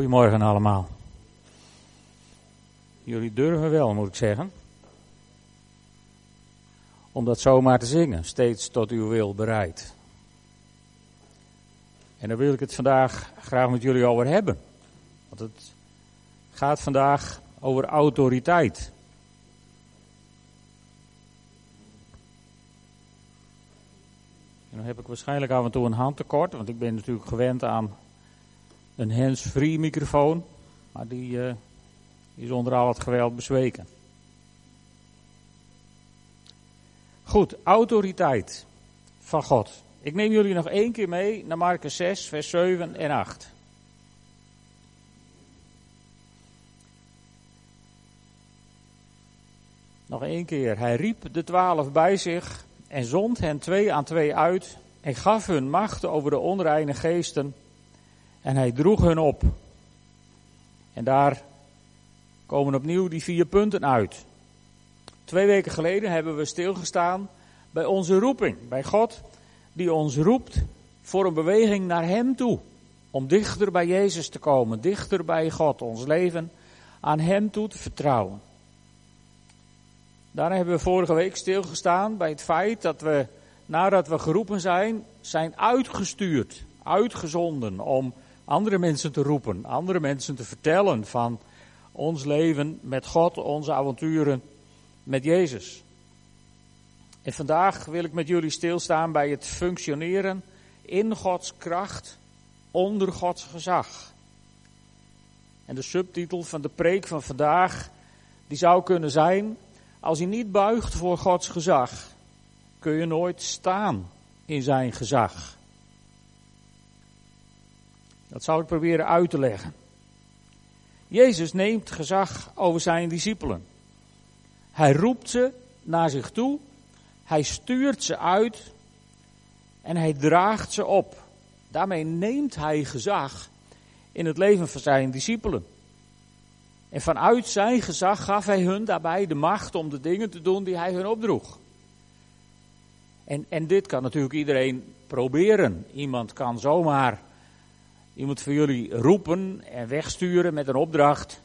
Goedemorgen allemaal. Jullie durven wel, moet ik zeggen. Om dat zomaar te zingen, steeds tot uw wil bereid. En daar wil ik het vandaag graag met jullie over hebben. Want het gaat vandaag over autoriteit. En dan heb ik waarschijnlijk af en toe een handtekort, want ik ben natuurlijk gewend aan een hands-free microfoon, maar die uh, is onder al het geweld bezweken. Goed, autoriteit van God. Ik neem jullie nog één keer mee naar Marcus 6, vers 7 en 8. Nog één keer. Hij riep de twaalf bij zich en zond hen twee aan twee uit en gaf hun macht over de onreine geesten en hij droeg hun op. En daar komen opnieuw die vier punten uit. Twee weken geleden hebben we stilgestaan bij onze roeping, bij God die ons roept voor een beweging naar Hem toe. Om dichter bij Jezus te komen, dichter bij God, ons leven aan Hem toe te vertrouwen. Daar hebben we vorige week stilgestaan bij het feit dat we, nadat we geroepen zijn, zijn uitgestuurd, uitgezonden om andere mensen te roepen, andere mensen te vertellen van ons leven met God, onze avonturen met Jezus. En vandaag wil ik met jullie stilstaan bij het functioneren in Gods kracht, onder Gods gezag. En de subtitel van de preek van vandaag, die zou kunnen zijn, als je niet buigt voor Gods gezag, kun je nooit staan in zijn gezag. Dat zal ik proberen uit te leggen. Jezus neemt gezag over zijn discipelen. Hij roept ze naar zich toe, hij stuurt ze uit en hij draagt ze op. Daarmee neemt hij gezag in het leven van zijn discipelen. En vanuit zijn gezag gaf hij hun daarbij de macht om de dingen te doen die hij hun opdroeg. En, en dit kan natuurlijk iedereen proberen. Iemand kan zomaar iemand voor jullie roepen en wegsturen met een opdracht.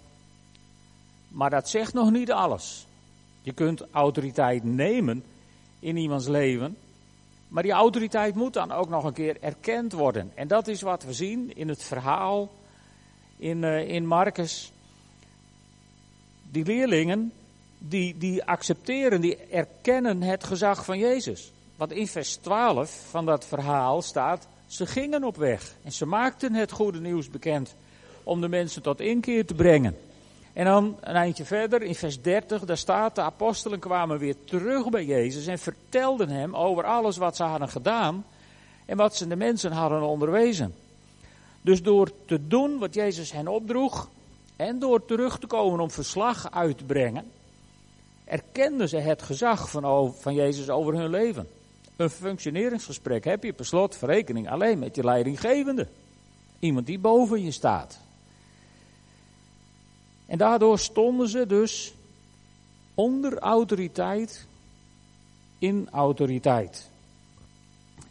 Maar dat zegt nog niet alles. Je kunt autoriteit nemen in iemands leven. Maar die autoriteit moet dan ook nog een keer erkend worden. En dat is wat we zien in het verhaal in, uh, in Marcus. Die leerlingen, die, die accepteren, die erkennen het gezag van Jezus. Want in vers 12 van dat verhaal staat, ze gingen op weg en ze maakten het goede nieuws bekend om de mensen tot inkeer te brengen. En dan een eindje verder, in vers 30, daar staat, de apostelen kwamen weer terug bij Jezus en vertelden hem over alles wat ze hadden gedaan en wat ze de mensen hadden onderwezen. Dus door te doen wat Jezus hen opdroeg en door terug te komen om verslag uit te brengen, erkenden ze het gezag van, van Jezus over hun leven. Een functioneringsgesprek heb je per slot verrekening alleen met je leidinggevende. Iemand die boven je staat. En daardoor stonden ze dus onder autoriteit in autoriteit.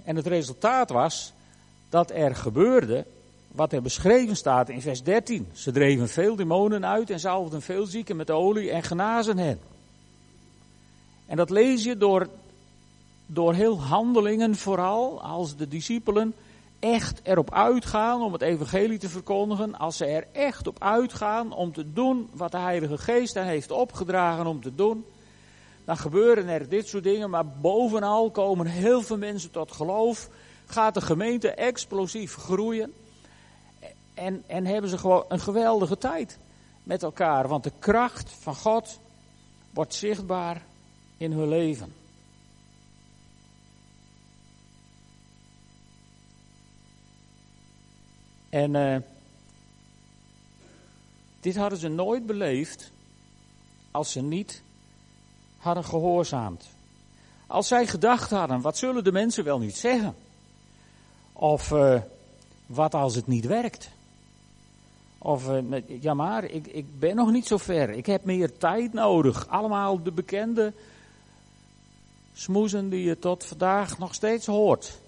En het resultaat was dat er gebeurde wat er beschreven staat in vers 13. Ze dreven veel demonen uit en zalfden veel zieken met olie en genazen hen. En dat lees je door door heel handelingen vooral, als de discipelen echt erop uitgaan om het evangelie te verkondigen, als ze er echt op uitgaan om te doen wat de Heilige Geest hen heeft opgedragen om te doen, dan gebeuren er dit soort dingen, maar bovenal komen heel veel mensen tot geloof, gaat de gemeente explosief groeien en, en hebben ze gewoon een geweldige tijd met elkaar, want de kracht van God wordt zichtbaar in hun leven. En uh, dit hadden ze nooit beleefd als ze niet hadden gehoorzaamd. Als zij gedacht hadden, wat zullen de mensen wel niet zeggen? Of uh, wat als het niet werkt? Of uh, ja maar, ik, ik ben nog niet zo ver. Ik heb meer tijd nodig. Allemaal de bekende smoezen die je tot vandaag nog steeds hoort.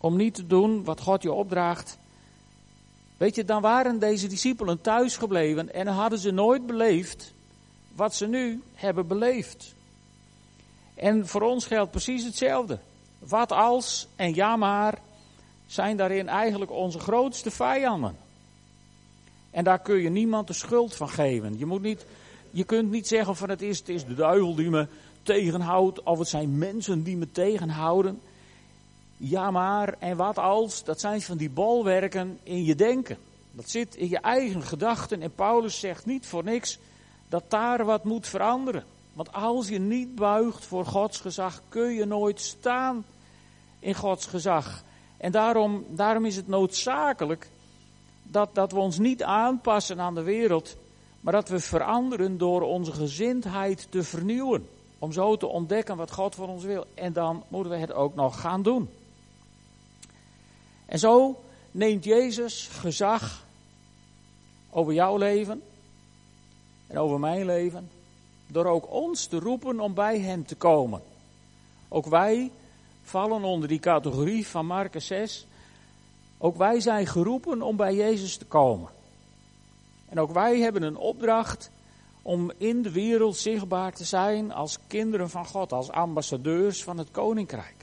Om niet te doen wat God je opdraagt Weet je, dan waren deze discipelen thuis gebleven en hadden ze nooit beleefd wat ze nu hebben beleefd. En voor ons geldt precies hetzelfde. Wat als en ja maar zijn daarin eigenlijk onze grootste vijanden. En daar kun je niemand de schuld van geven. Je, moet niet, je kunt niet zeggen van het is, het is de duivel die me tegenhoudt of het zijn mensen die me tegenhouden. Ja maar en wat als, dat zijn van die bolwerken in je denken. Dat zit in je eigen gedachten en Paulus zegt niet voor niks dat daar wat moet veranderen. Want als je niet buigt voor Gods gezag, kun je nooit staan in Gods gezag. En daarom, daarom is het noodzakelijk dat, dat we ons niet aanpassen aan de wereld, maar dat we veranderen door onze gezindheid te vernieuwen. Om zo te ontdekken wat God voor ons wil. En dan moeten we het ook nog gaan doen. En zo neemt Jezus gezag over jouw leven en over mijn leven, door ook ons te roepen om bij Hem te komen. Ook wij vallen onder die categorie van Marcus 6. Ook wij zijn geroepen om bij Jezus te komen. En ook wij hebben een opdracht om in de wereld zichtbaar te zijn als kinderen van God, als ambassadeurs van het koninkrijk.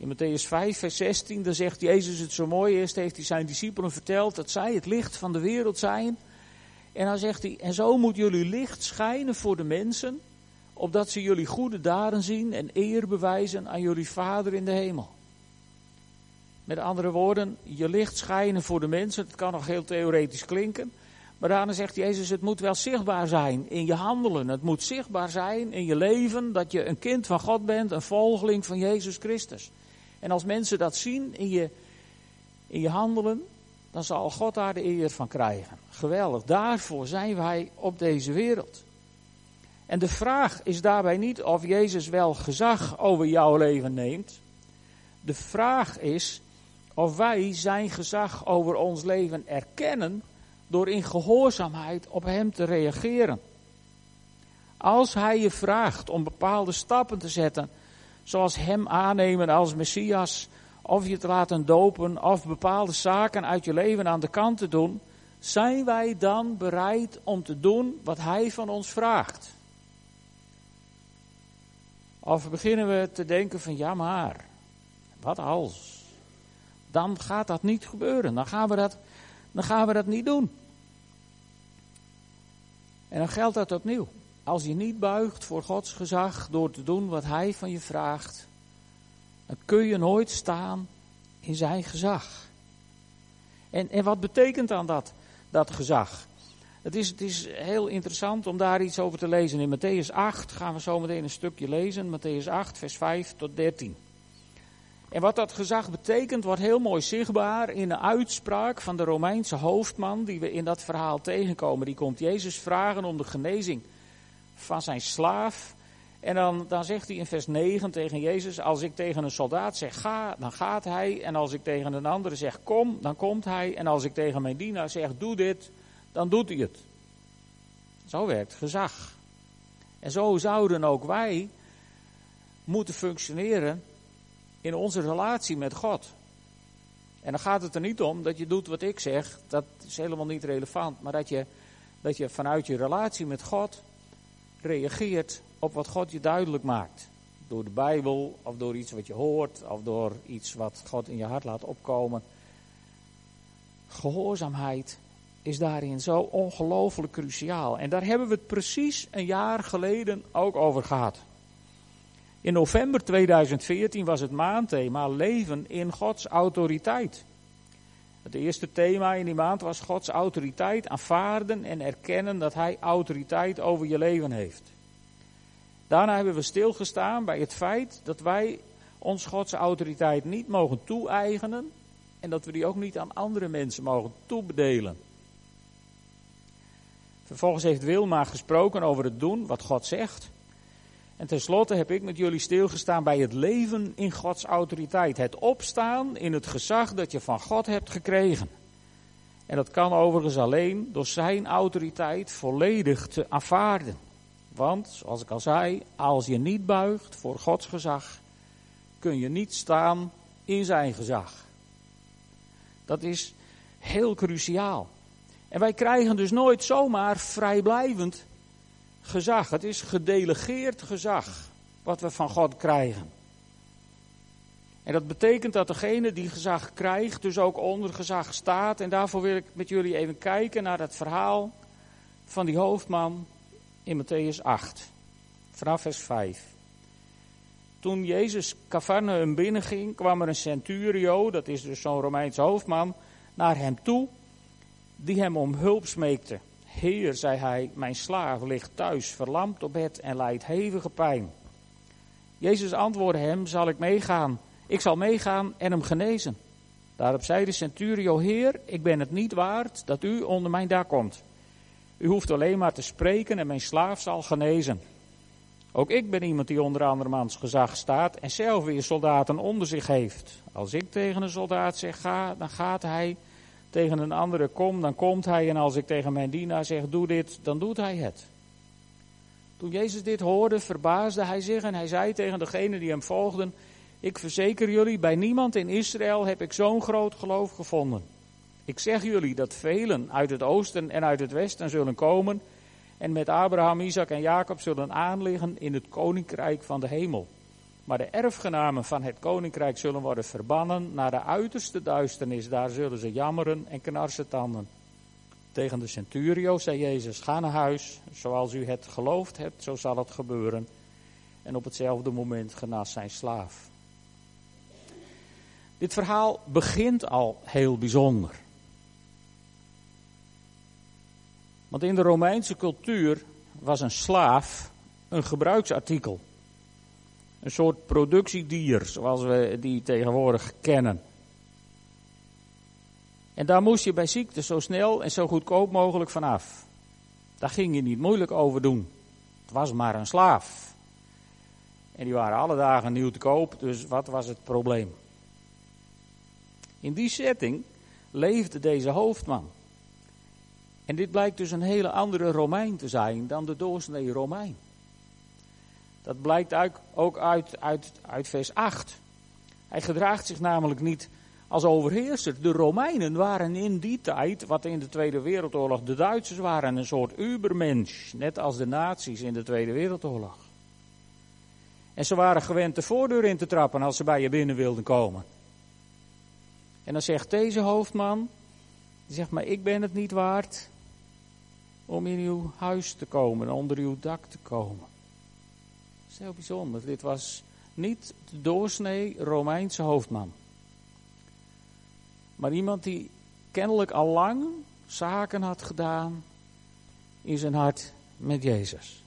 In Matthäus 5, vers 16, dan zegt Jezus het zo mooi. Eerst heeft hij zijn discipelen verteld dat zij het licht van de wereld zijn. En dan zegt hij, en zo moet jullie licht schijnen voor de mensen, opdat ze jullie goede daden zien en eer bewijzen aan jullie Vader in de hemel. Met andere woorden, je licht schijnen voor de mensen, het kan nog heel theoretisch klinken, maar daarna zegt Jezus, het moet wel zichtbaar zijn in je handelen. Het moet zichtbaar zijn in je leven dat je een kind van God bent, een volgeling van Jezus Christus. En als mensen dat zien in je, in je handelen, dan zal God daar de eer van krijgen. Geweldig, daarvoor zijn wij op deze wereld. En de vraag is daarbij niet of Jezus wel gezag over jouw leven neemt. De vraag is of wij zijn gezag over ons leven erkennen door in gehoorzaamheid op Hem te reageren. Als Hij je vraagt om bepaalde stappen te zetten, zoals Hem aannemen als Messias, of je te laten dopen, of bepaalde zaken uit je leven aan de kant te doen, zijn wij dan bereid om te doen wat Hij van ons vraagt? Of beginnen we te denken van ja maar, wat als? Dan gaat dat niet gebeuren, dan gaan we dat, dan gaan we dat niet doen. En dan geldt dat opnieuw. Als je niet buigt voor Gods gezag door te doen wat Hij van je vraagt, dan kun je nooit staan in Zijn gezag. En, en wat betekent dan dat, dat gezag? Het is, het is heel interessant om daar iets over te lezen. In Matthäus 8 gaan we zo meteen een stukje lezen. Matthäus 8, vers 5 tot 13. En wat dat gezag betekent, wordt heel mooi zichtbaar in een uitspraak van de Romeinse hoofdman, die we in dat verhaal tegenkomen. Die komt Jezus vragen om de genezing van zijn slaaf. En dan, dan zegt hij in vers 9 tegen Jezus: Als ik tegen een soldaat zeg ga, dan gaat hij. En als ik tegen een andere zeg kom, dan komt hij. En als ik tegen mijn dienaar zeg doe dit, dan doet hij het. Zo werkt gezag. En zo zouden ook wij moeten functioneren in onze relatie met God. En dan gaat het er niet om dat je doet wat ik zeg, dat is helemaal niet relevant, maar dat je, dat je vanuit je relatie met God reageert op wat God je duidelijk maakt. Door de Bijbel, of door iets wat je hoort, of door iets wat God in je hart laat opkomen. Gehoorzaamheid is daarin zo ongelooflijk cruciaal. En daar hebben we het precies een jaar geleden ook over gehad. In november 2014 was het maandthema Leven in Gods autoriteit. Het eerste thema in die maand was Gods autoriteit aanvaarden en erkennen dat Hij autoriteit over je leven heeft. Daarna hebben we stilgestaan bij het feit dat wij ons Gods autoriteit niet mogen toe-eigenen en dat we die ook niet aan andere mensen mogen toebedelen. Vervolgens heeft Wilma gesproken over het doen wat God zegt. En tenslotte heb ik met jullie stilgestaan bij het leven in Gods autoriteit. Het opstaan in het gezag dat je van God hebt gekregen. En dat kan overigens alleen door zijn autoriteit volledig te aanvaarden. Want, zoals ik al zei, als je niet buigt voor Gods gezag, kun je niet staan in zijn gezag. Dat is heel cruciaal. En wij krijgen dus nooit zomaar vrijblijvend gezag. Het is gedelegeerd gezag wat we van God krijgen. En dat betekent dat degene die gezag krijgt, dus ook onder gezag staat. En daarvoor wil ik met jullie even kijken naar het verhaal van die hoofdman in Matthäus 8, vanaf vers 5. Toen Jezus Cafarnaum binnenging, kwam er een centurio, dat is dus zo'n Romeinse hoofdman, naar hem toe, die hem om hulp smeekte. Heer, zei hij, mijn slaaf ligt thuis, verlamd op bed en lijdt hevige pijn. Jezus antwoordde hem, zal ik meegaan? Ik zal meegaan en hem genezen. Daarop zei de centurio, Heer, ik ben het niet waard dat u onder mijn dak komt. U hoeft alleen maar te spreken en mijn slaaf zal genezen. Ook ik ben iemand die onder andermans gezag staat en zelf weer soldaten onder zich heeft. Als ik tegen een soldaat zeg ga, dan gaat hij. Tegen een andere kom, dan komt hij. En als ik tegen mijn dienaar zeg doe dit, dan doet hij het. Toen Jezus dit hoorde, verbaasde hij zich en hij zei tegen degenen die hem volgden: Ik verzeker jullie, bij niemand in Israël heb ik zo'n groot geloof gevonden. Ik zeg jullie dat velen uit het oosten en uit het westen zullen komen en met Abraham, Isaac en Jacob zullen aanliggen in het koninkrijk van de hemel. Maar de erfgenamen van het koninkrijk zullen worden verbannen naar de uiterste duisternis. Daar zullen ze jammeren en knarsen tanden. Tegen de centurio zei Jezus: Ga naar huis, zoals u het geloofd hebt, zo zal het gebeuren. En op hetzelfde moment genas zijn slaaf. Dit verhaal begint al heel bijzonder. Want in de Romeinse cultuur was een slaaf een gebruiksartikel. Een soort productiedier, zoals we die tegenwoordig kennen. En daar moest je bij ziekte zo snel en zo goedkoop mogelijk vanaf. Daar ging je niet moeilijk over doen. Het was maar een slaaf. En die waren alle dagen nieuw te koop, dus wat was het probleem? In die setting leefde deze hoofdman. En dit blijkt dus een hele andere Romein te zijn dan de doorsnee Romein. Dat blijkt ook uit, uit, uit vers 8. Hij gedraagt zich namelijk niet als overheerser. De Romeinen waren in die tijd, wat in de Tweede Wereldoorlog de Duitsers waren, een soort ubermensch. Net als de nazi's in de Tweede Wereldoorlog. En ze waren gewend de voordeur in te trappen als ze bij je binnen wilden komen. En dan zegt deze hoofdman, die zegt maar ik ben het niet waard om in uw huis te komen, onder uw dak te komen. Dat is heel bijzonder. Dit was niet de doorsnee Romeinse hoofdman. Maar iemand die kennelijk al lang zaken had gedaan in zijn hart met Jezus.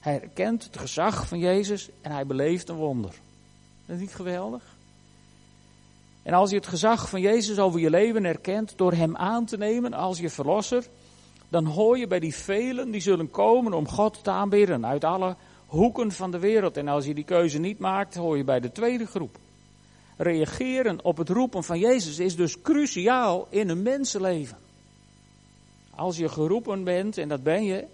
Hij erkent het gezag van Jezus en hij beleeft een wonder. Dat is niet geweldig? En als je het gezag van Jezus over je leven erkent door Hem aan te nemen als je verlosser, dan hoor je bij die velen die zullen komen om God te aanbidden uit alle hoeken van de wereld. En als je die keuze niet maakt, hoor je bij de tweede groep. Reageren op het roepen van Jezus is dus cruciaal in een mensenleven. Als je geroepen bent, en dat ben je,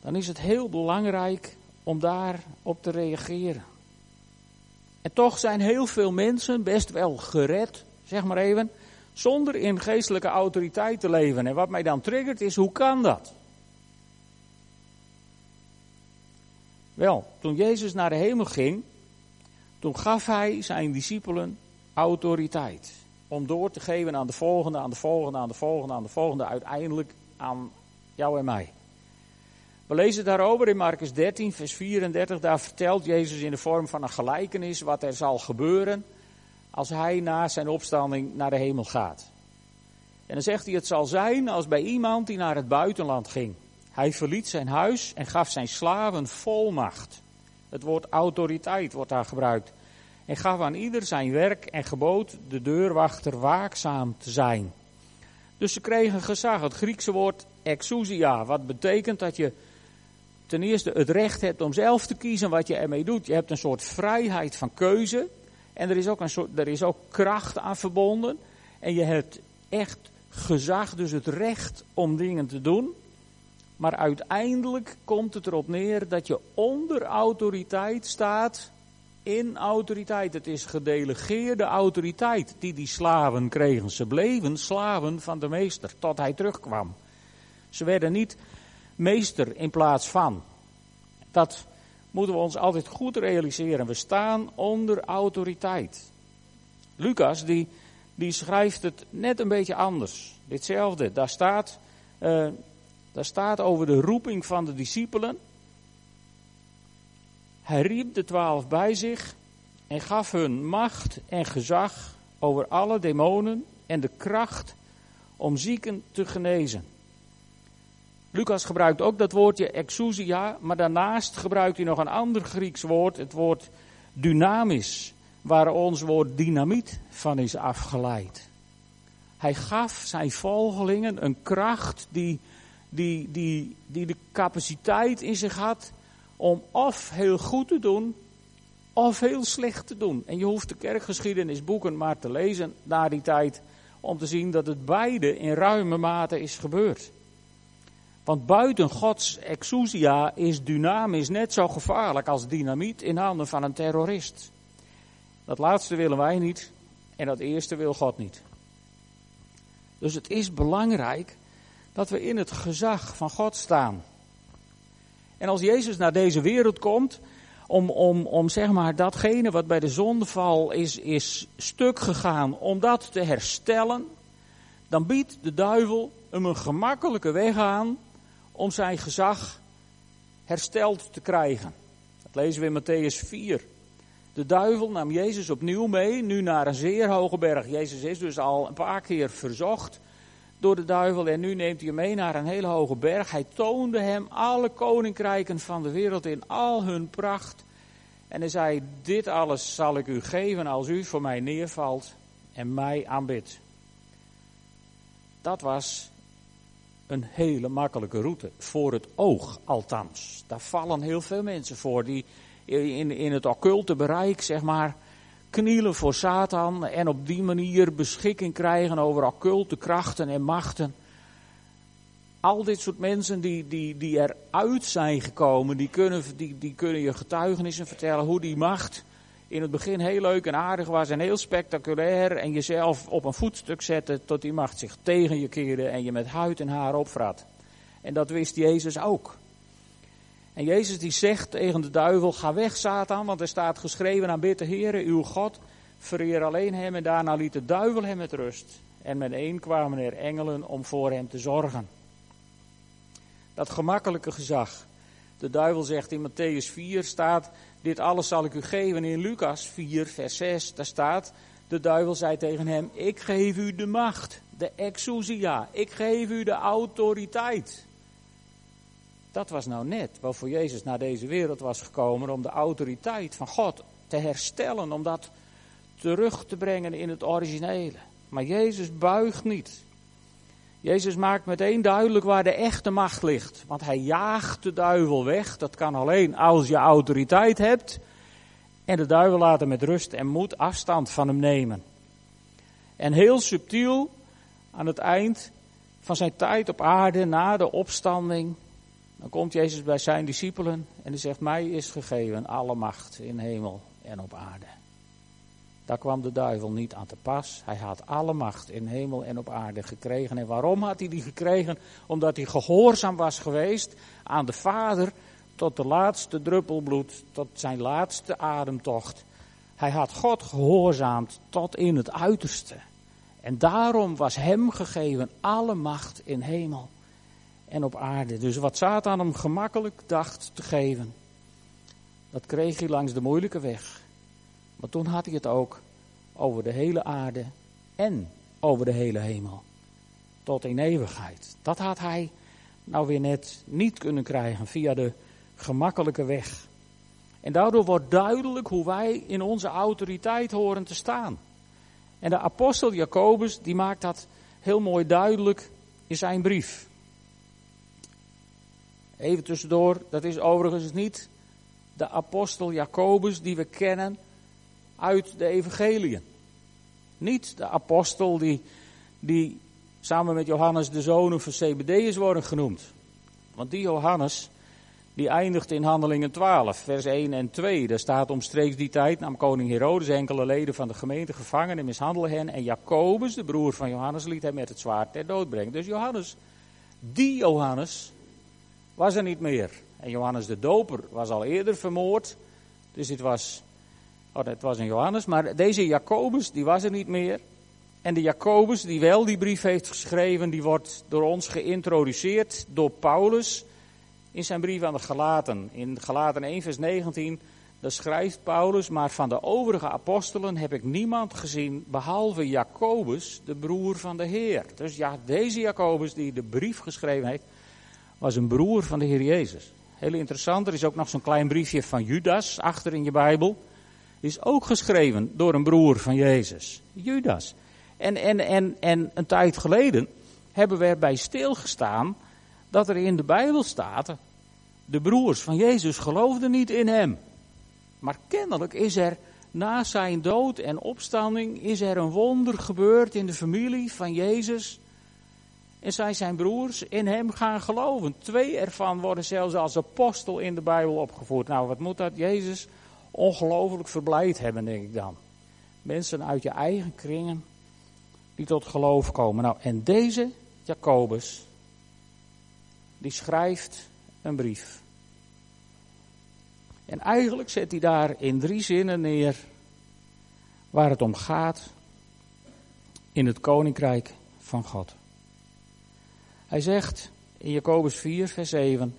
dan is het heel belangrijk om daarop te reageren. En toch zijn heel veel mensen best wel gered, zeg maar even, zonder in geestelijke autoriteit te leven. En wat mij dan triggert is, hoe kan dat? Wel, toen Jezus naar de hemel ging, toen gaf hij zijn discipelen autoriteit. Om door te geven aan de volgende, aan de volgende, aan de volgende, aan de volgende, uiteindelijk aan jou en mij. We lezen daarover in Marcus 13, vers 34. Daar vertelt Jezus in de vorm van een gelijkenis wat er zal gebeuren als hij na zijn opstanding naar de hemel gaat. En dan zegt hij, het zal zijn als bij iemand die naar het buitenland ging. Hij verliet zijn huis en gaf zijn slaven volmacht. Het woord autoriteit wordt daar gebruikt. En gaf aan ieder zijn werk en gebood de deurwachter waakzaam te zijn. Dus ze kregen gezag. Het Griekse woord exousia, wat betekent dat je ten eerste het recht hebt om zelf te kiezen wat je ermee doet. Je hebt een soort vrijheid van keuze. En er is ook, een soort, er is ook kracht aan verbonden. En je hebt echt gezag, dus het recht om dingen te doen. Maar uiteindelijk komt het erop neer dat je onder autoriteit staat in autoriteit. Het is gedelegeerde autoriteit die die slaven kregen. Ze bleven slaven van de meester tot hij terugkwam. Ze werden niet meester in plaats van. Dat moeten we ons altijd goed realiseren. We staan onder autoriteit. Lucas die, die schrijft het net een beetje anders. Ditzelfde. Daar staat, uh, daar staat over de roeping van de discipelen. Hij riep de twaalf bij zich en gaf hun macht en gezag over alle demonen en de kracht om zieken te genezen. Lucas gebruikt ook dat woordje exousia, maar daarnaast gebruikt hij nog een ander Grieks woord, het woord dynamisch, waar ons woord dynamiet van is afgeleid. Hij gaf zijn volgelingen een kracht die, die, die, die de capaciteit in zich had om of heel goed te doen, of heel slecht te doen. En je hoeft de kerkgeschiedenisboeken maar te lezen na die tijd, om te zien dat het beide in ruime mate is gebeurd. Want buiten Gods exousia is dynamisch net zo gevaarlijk als dynamiet in handen van een terrorist. Dat laatste willen wij niet en dat eerste wil God niet. Dus het is belangrijk dat we in het gezag van God staan. En als Jezus naar deze wereld komt, om, om, om zeg maar datgene wat bij de zondeval is, is stuk gegaan, om dat te herstellen, dan biedt de duivel hem een gemakkelijke weg aan om zijn gezag hersteld te krijgen. Dat lezen we in Matthäus 4. De duivel nam Jezus opnieuw mee, nu naar een zeer hoge berg. Jezus is dus al een paar keer verzocht door de duivel en nu neemt hij hem mee naar een hele hoge berg. Hij toonde hem alle koninkrijken van de wereld in al hun pracht. En hij zei, dit alles zal ik u geven als u voor mij neervalt en mij aanbidt. Dat was een hele makkelijke route. Voor het oog althans. Daar vallen heel veel mensen voor die in, in het occulte bereik, zeg maar, knielen voor Satan en op die manier beschikking krijgen over occulte krachten en machten. Al dit soort mensen die, die, die eruit zijn gekomen, die kunnen, die, die kunnen je getuigenissen vertellen hoe die macht in het begin heel leuk en aardig was en heel spectaculair en jezelf op een voetstuk zette tot die macht zich tegen je keerde en je met huid en haar opvrat. En dat wist Jezus ook. En Jezus die zegt tegen de duivel, ga weg Satan, want er staat geschreven aan bitte Heere, uw God, vereer alleen hem en daarna liet de duivel hem met rust. En met kwamen er engelen om voor hem te zorgen. Dat gemakkelijke gezag. De duivel zegt in Matthäus 4 staat, dit alles zal ik u geven. In Lucas 4 vers 6, daar staat, de duivel zei tegen hem, ik geef u de macht, de exousia, ik geef u de autoriteit. Dat was nou net waarvoor Jezus naar deze wereld was gekomen om de autoriteit van God te herstellen, om dat terug te brengen in het originele. Maar Jezus buigt niet. Jezus maakt meteen duidelijk waar de echte macht ligt. Want hij jaagt de duivel weg. Dat kan alleen als je autoriteit hebt. En de duivel laat hem met rust en moet afstand van hem nemen. En heel subtiel, aan het eind van zijn tijd op aarde, na de opstanding, dan komt Jezus bij zijn discipelen en hij zegt, mij is gegeven alle macht in hemel en op aarde. Daar kwam de duivel niet aan te pas. Hij had alle macht in hemel en op aarde gekregen. En waarom had hij die gekregen? Omdat hij gehoorzaam was geweest aan de Vader tot de laatste druppel bloed, tot zijn laatste ademtocht. Hij had God gehoorzaamd tot in het uiterste. En daarom was hem gegeven alle macht in hemel en op aarde. Dus wat Satan hem gemakkelijk dacht te geven, dat kreeg hij langs de moeilijke weg. Maar toen had hij het ook over de hele aarde en over de hele hemel. Tot in eeuwigheid. Dat had hij nou weer net niet kunnen krijgen via de gemakkelijke weg. En daardoor wordt duidelijk hoe wij in onze autoriteit horen te staan. En de apostel Jacobus die maakt dat heel mooi duidelijk in zijn brief. Even tussendoor, dat is overigens niet de apostel Jacobus die we kennen uit de evangeliën. Niet de apostel die, die samen met Johannes de zonen van Zebedeus worden genoemd. Want die Johannes, die eindigt in Handelingen 12, vers 1 en 2. Daar staat omstreeks die tijd nam koning Herodes enkele leden van de gemeente gevangen en mishandelde hen. En Jacobus, de broer van Johannes, liet hem met het zwaard ter dood brengen. Dus Johannes, die Johannes, was er niet meer. En Johannes de Doper was al eerder vermoord. Dus dit was, oh het was een Johannes, maar deze Jacobus, die was er niet meer. En de Jacobus, die wel die brief heeft geschreven, die wordt door ons geïntroduceerd door Paulus in zijn brief aan de Galaten. In Galaten 1, vers 19, daar schrijft Paulus, maar van de overige apostelen heb ik niemand gezien behalve Jacobus, de broer van de Heer. Dus ja, deze Jacobus die de brief geschreven heeft, was een broer van de Heer Jezus. Heel interessant, er is ook nog zo'n klein briefje van Judas achter in je Bijbel. is ook geschreven door een broer van Jezus, Judas. En, en, en, en een tijd geleden hebben we erbij stilgestaan dat er in de Bijbel staat, de broers van Jezus geloofden niet in hem. Maar kennelijk is er na zijn dood en opstanding, is er een wonder gebeurd in de familie van Jezus. En zijn zijn broers in hem gaan geloven. Twee ervan worden zelfs als apostel in de Bijbel opgevoerd. Nou, wat moet dat Jezus ongelooflijk verblijd hebben, denk ik dan. Mensen uit je eigen kringen die tot geloof komen. Nou, en deze Jacobus, die schrijft een brief. En eigenlijk zet hij daar in drie zinnen neer waar het om gaat in het koninkrijk van God. Hij zegt in Jacobus 4, vers 7: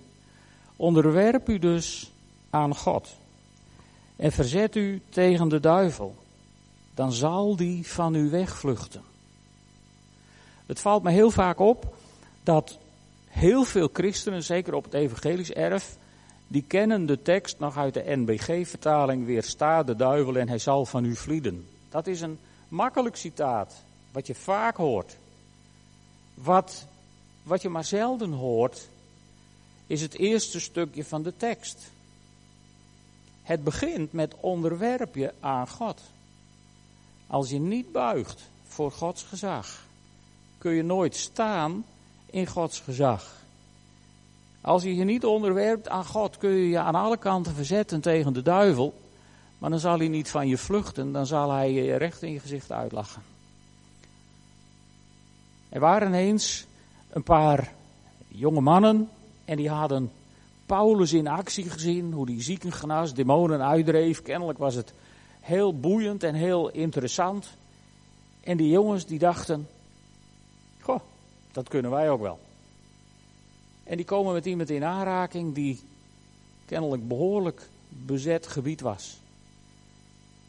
Onderwerp u dus aan God en verzet u tegen de duivel, dan zal die van u wegvluchten. Het valt me heel vaak op dat heel veel christenen, zeker op het evangelisch erf, die kennen de tekst nog uit de NBG-vertaling, weersta de duivel en hij zal van u vlieden. Dat is een makkelijk citaat, wat je vaak hoort. Wat, wat je maar zelden hoort, is het eerste stukje van de tekst. Het begint met onderwerp je aan God. Als je niet buigt voor Gods gezag, kun je nooit staan in Gods gezag. Als je je niet onderwerpt aan God, kun je je aan alle kanten verzetten tegen de duivel. Maar dan zal hij niet van je vluchten, dan zal hij je recht in je gezicht uitlachen. Er waren eens een paar jonge mannen en die hadden Paulus in actie gezien, hoe die zieken genas, demonen uitdreef. Kennelijk was het heel boeiend en heel interessant. En die jongens die dachten, goh, dat kunnen wij ook wel. En die komen met iemand in aanraking die kennelijk behoorlijk bezet gebied was.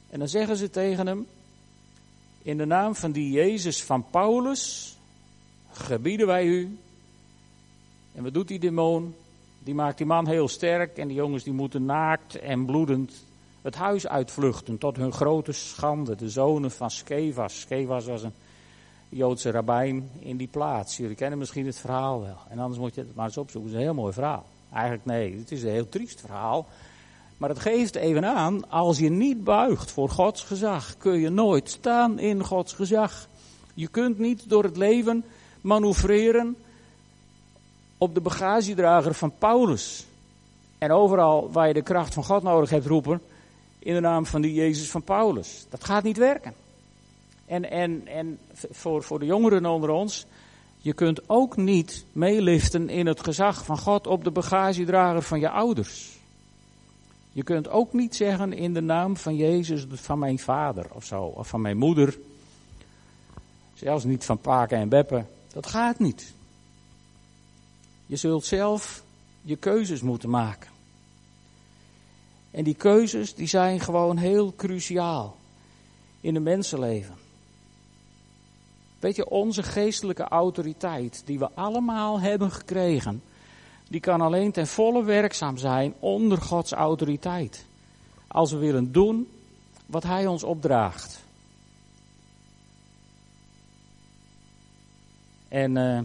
En dan zeggen ze tegen hem, in de naam van die Jezus van Paulus, gebieden wij u. En wat doet die demon? Die maakt die man heel sterk en die jongens die moeten naakt en bloedend het huis uitvluchten tot hun grote schande. De zonen van Skevas. Skevas was een Joodse rabbijn in die plaats. Jullie kennen misschien het verhaal wel. En anders moet je het maar eens opzoeken. Het is een heel mooi verhaal. Eigenlijk nee, het is een heel triest verhaal. Maar het geeft even aan, als je niet buigt voor Gods gezag, kun je nooit staan in Gods gezag. Je kunt niet door het leven manoeuvreren op de bagagedrager van Paulus. En overal waar je de kracht van God nodig hebt roepen, in de naam van die Jezus van Paulus. Dat gaat niet werken. En, en, en voor, voor de jongeren onder ons, je kunt ook niet meeliften in het gezag van God op de bagagedrager van je ouders. Je kunt ook niet zeggen in de naam van Jezus van mijn vader of zo, of van mijn moeder. Zelfs niet van Paken en Beppen. Dat gaat niet. Je zult zelf je keuzes moeten maken. En die keuzes die zijn gewoon heel cruciaal in een mensenleven. Weet je, onze geestelijke autoriteit, die we allemaal hebben gekregen, die kan alleen ten volle werkzaam zijn onder Gods autoriteit. Als we willen doen wat Hij ons opdraagt. En uh,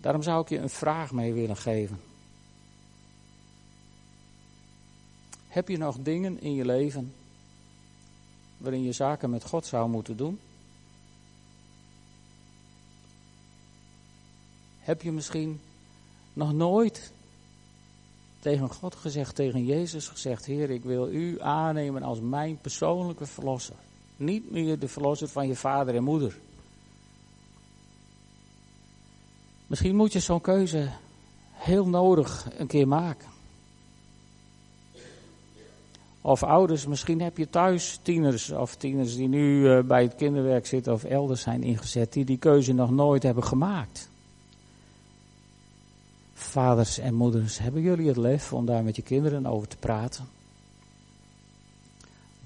daarom zou ik je een vraag mee willen geven. Heb je nog dingen in je leven waarin je zaken met God zou moeten doen? Heb je misschien nog nooit tegen God gezegd, tegen Jezus gezegd: Heer, ik wil u aannemen als mijn persoonlijke verlosser. Niet meer de verlosser van je vader en moeder. Misschien moet je zo'n keuze heel nodig een keer maken. Of ouders, misschien heb je thuis tieners of tieners die nu eh, bij het kinderwerk zitten of elders zijn ingezet, die die keuze nog nooit hebben gemaakt. Vaders en moeders, hebben jullie het lef om daar met je kinderen over te praten?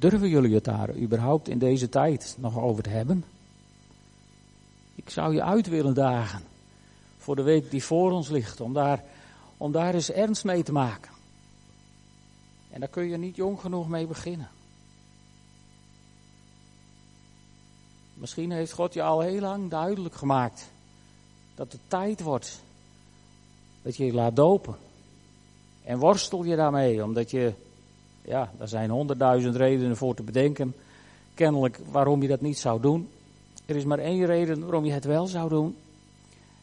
Durven jullie het daar überhaupt in deze tijd nog over te hebben? Ik zou je uit willen dagen voor de week die voor ons ligt, om daar, om daar eens ernst mee te maken. En daar kun je niet jong genoeg mee beginnen. Misschien heeft God je al heel lang duidelijk gemaakt dat het tijd wordt dat je je laat dopen. En worstel je daarmee, omdat je, ja, daar zijn honderdduizend redenen voor te bedenken, kennelijk waarom je dat niet zou doen. Er is maar één reden waarom je het wel zou doen.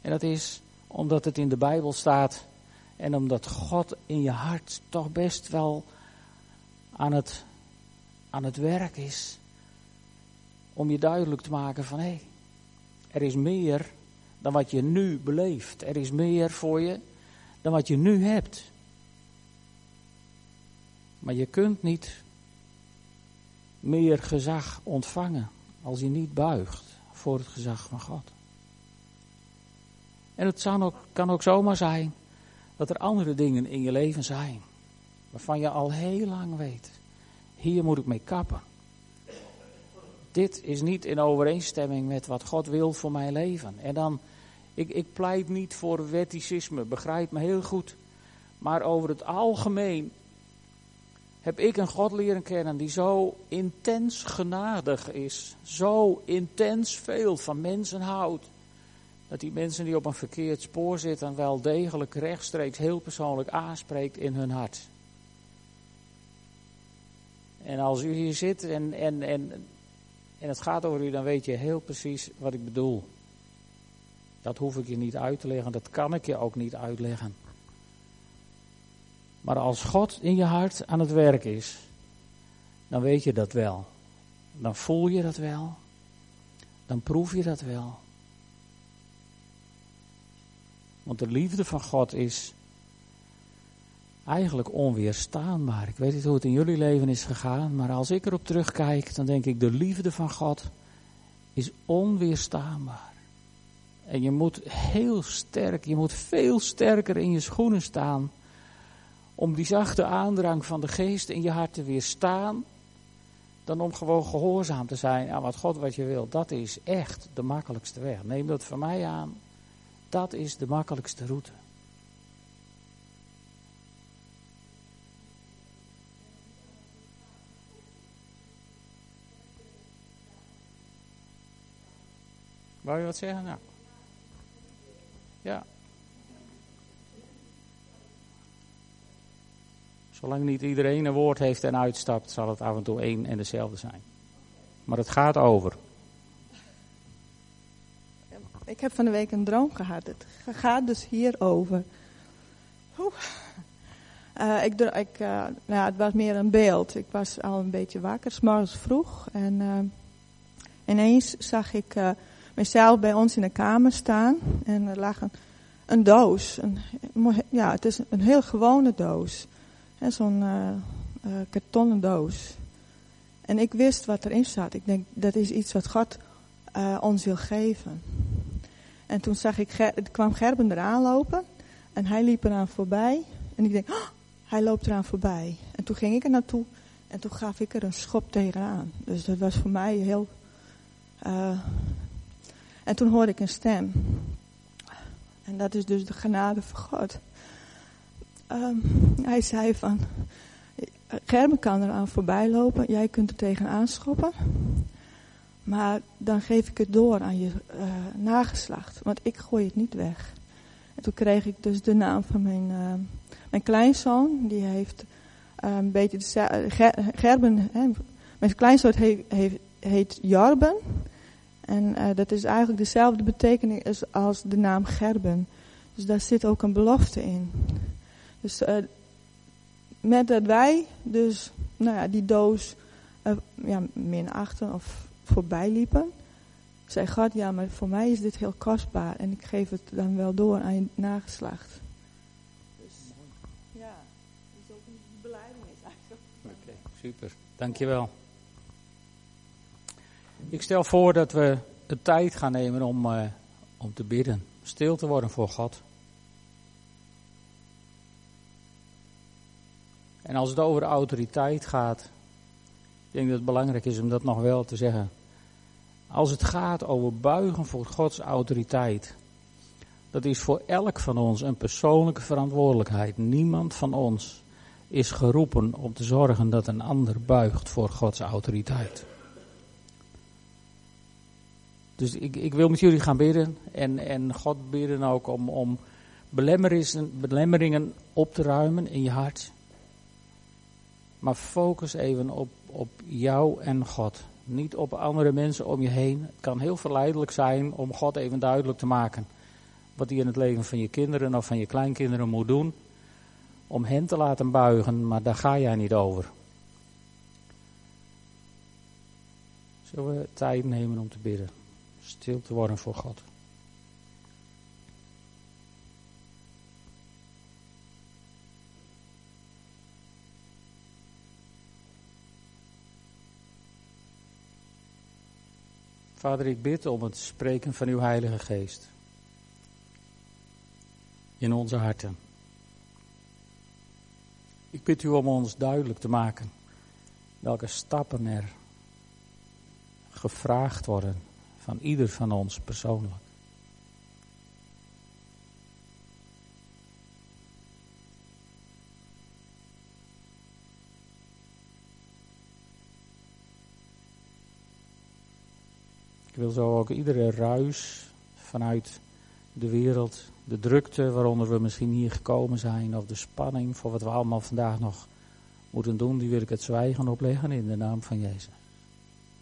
En dat is omdat het in de Bijbel staat en omdat God in je hart toch best wel aan het, aan het werk is. Om je duidelijk te maken van hé, hey, er is meer dan wat je nu beleeft. Er is meer voor je dan wat je nu hebt. Maar je kunt niet meer gezag ontvangen als je niet buigt voor het gezag van God. En het ook, kan ook zomaar zijn dat er andere dingen in je leven zijn waarvan je al heel lang weet, hier moet ik mee kappen. Dit is niet in overeenstemming met wat God wil voor mijn leven. En dan ik, ik pleit niet voor wetticisme, begrijp me heel goed. Maar over het algemeen heb ik een God leren kennen die zo intens genadig is. Zo intens veel van mensen houdt. Dat die mensen die op een verkeerd spoor zitten wel degelijk rechtstreeks heel persoonlijk aanspreekt in hun hart. En als u hier zit en, en, en, en het gaat over u, dan weet je heel precies wat ik bedoel. Dat hoef ik je niet uit te leggen, dat kan ik je ook niet uitleggen. Maar als God in je hart aan het werk is, dan weet je dat wel. Dan voel je dat wel. Dan proef je dat wel. Want de liefde van God is eigenlijk onweerstaanbaar. Ik weet niet hoe het in jullie leven is gegaan, maar als ik erop terugkijk, dan denk ik de liefde van God is onweerstaanbaar. En je moet heel sterk, je moet veel sterker in je schoenen staan. Om die zachte aandrang van de geest in je hart te weerstaan. Dan om gewoon gehoorzaam te zijn aan wat God wat je wil. Dat is echt de makkelijkste weg. Neem dat van mij aan. Dat is de makkelijkste route. Wou je wat zeggen? Nou. Ja. Zolang niet iedereen een woord heeft en uitstapt, zal het af en toe één en dezelfde zijn. Maar het gaat over. Ik heb van de week een droom gehad. Het gaat dus hierover. Uh, ik, ik, uh, nou, het was meer een beeld. Ik was al een beetje wakker, s'morgens vroeg. En uh, ineens zag ik mezelf bij ons in de kamer staan. En er lag een, een doos. Een, ja, het is een heel gewone doos. Zo'n uh, uh, kartonnen doos. En ik wist wat erin zat. Ik denk, dat is iets wat God uh, ons wil geven. En toen zag ik, kwam Gerben eraan lopen. En hij liep eraan voorbij. En ik denk, oh, hij loopt eraan voorbij. En toen ging ik er naartoe. En toen gaf ik er een schop tegenaan. Dus dat was voor mij heel en toen hoorde ik een stem. En dat is dus de genade van God. Um, hij zei van, Gerben kan eraan voorbij lopen, jij kunt er tegenaan schoppen. Maar dan geef ik het door aan je uh, nageslacht, want ik gooi het niet weg. En toen kreeg ik dus de naam van mijn, uh, mijn kleinzoon, die heeft uh, een beetje, de, Gerben, hè, mijn kleinzoon heet, heet, Jarben. En uh, dat is eigenlijk dezelfde betekenis als de naam Gerben. Dus daar zit ook een belofte in. Dus uh, met dat wij dus nou ja, die doos uh, ja, minachten of voorbij liepen, zei God, ja, maar voor mij is dit heel kostbaar en ik geef het dan wel door aan je nageslacht. Dus ja, dat is ook een beleidenis eigenlijk. Oké, super. Dankjewel. Ik stel voor dat we de tijd gaan nemen om, uh, om te bidden, stil te worden voor God. En als het over autoriteit gaat, ik denk dat het belangrijk is om dat nog wel te zeggen. Als het gaat over buigen voor Gods autoriteit, dat is voor elk van ons een persoonlijke verantwoordelijkheid. Niemand van ons is geroepen om te zorgen dat een ander buigt voor Gods autoriteit. Dus ik, ik wil met jullie gaan bidden en, en God bidden ook om, om belemmeringen op te ruimen in je hart. Maar focus even op, op jou en God. Niet op andere mensen om je heen. Het kan heel verleidelijk zijn om God even duidelijk te maken. Wat hij in het leven van je kinderen of van je kleinkinderen moet doen. Om hen te laten buigen, maar daar ga jij niet over. Zullen we tijd nemen om te bidden? Stil te worden voor God. Vader, ik bid om het spreken van uw Heilige Geest in onze harten. Ik bid u om ons duidelijk te maken welke stappen er gevraagd worden van ieder van ons persoonlijk. Wil zo ook iedere ruis vanuit de wereld, de drukte waaronder we misschien hier gekomen zijn, of de spanning voor wat we allemaal vandaag nog moeten doen, die wil ik het zwijgen opleggen in de naam van Jezus.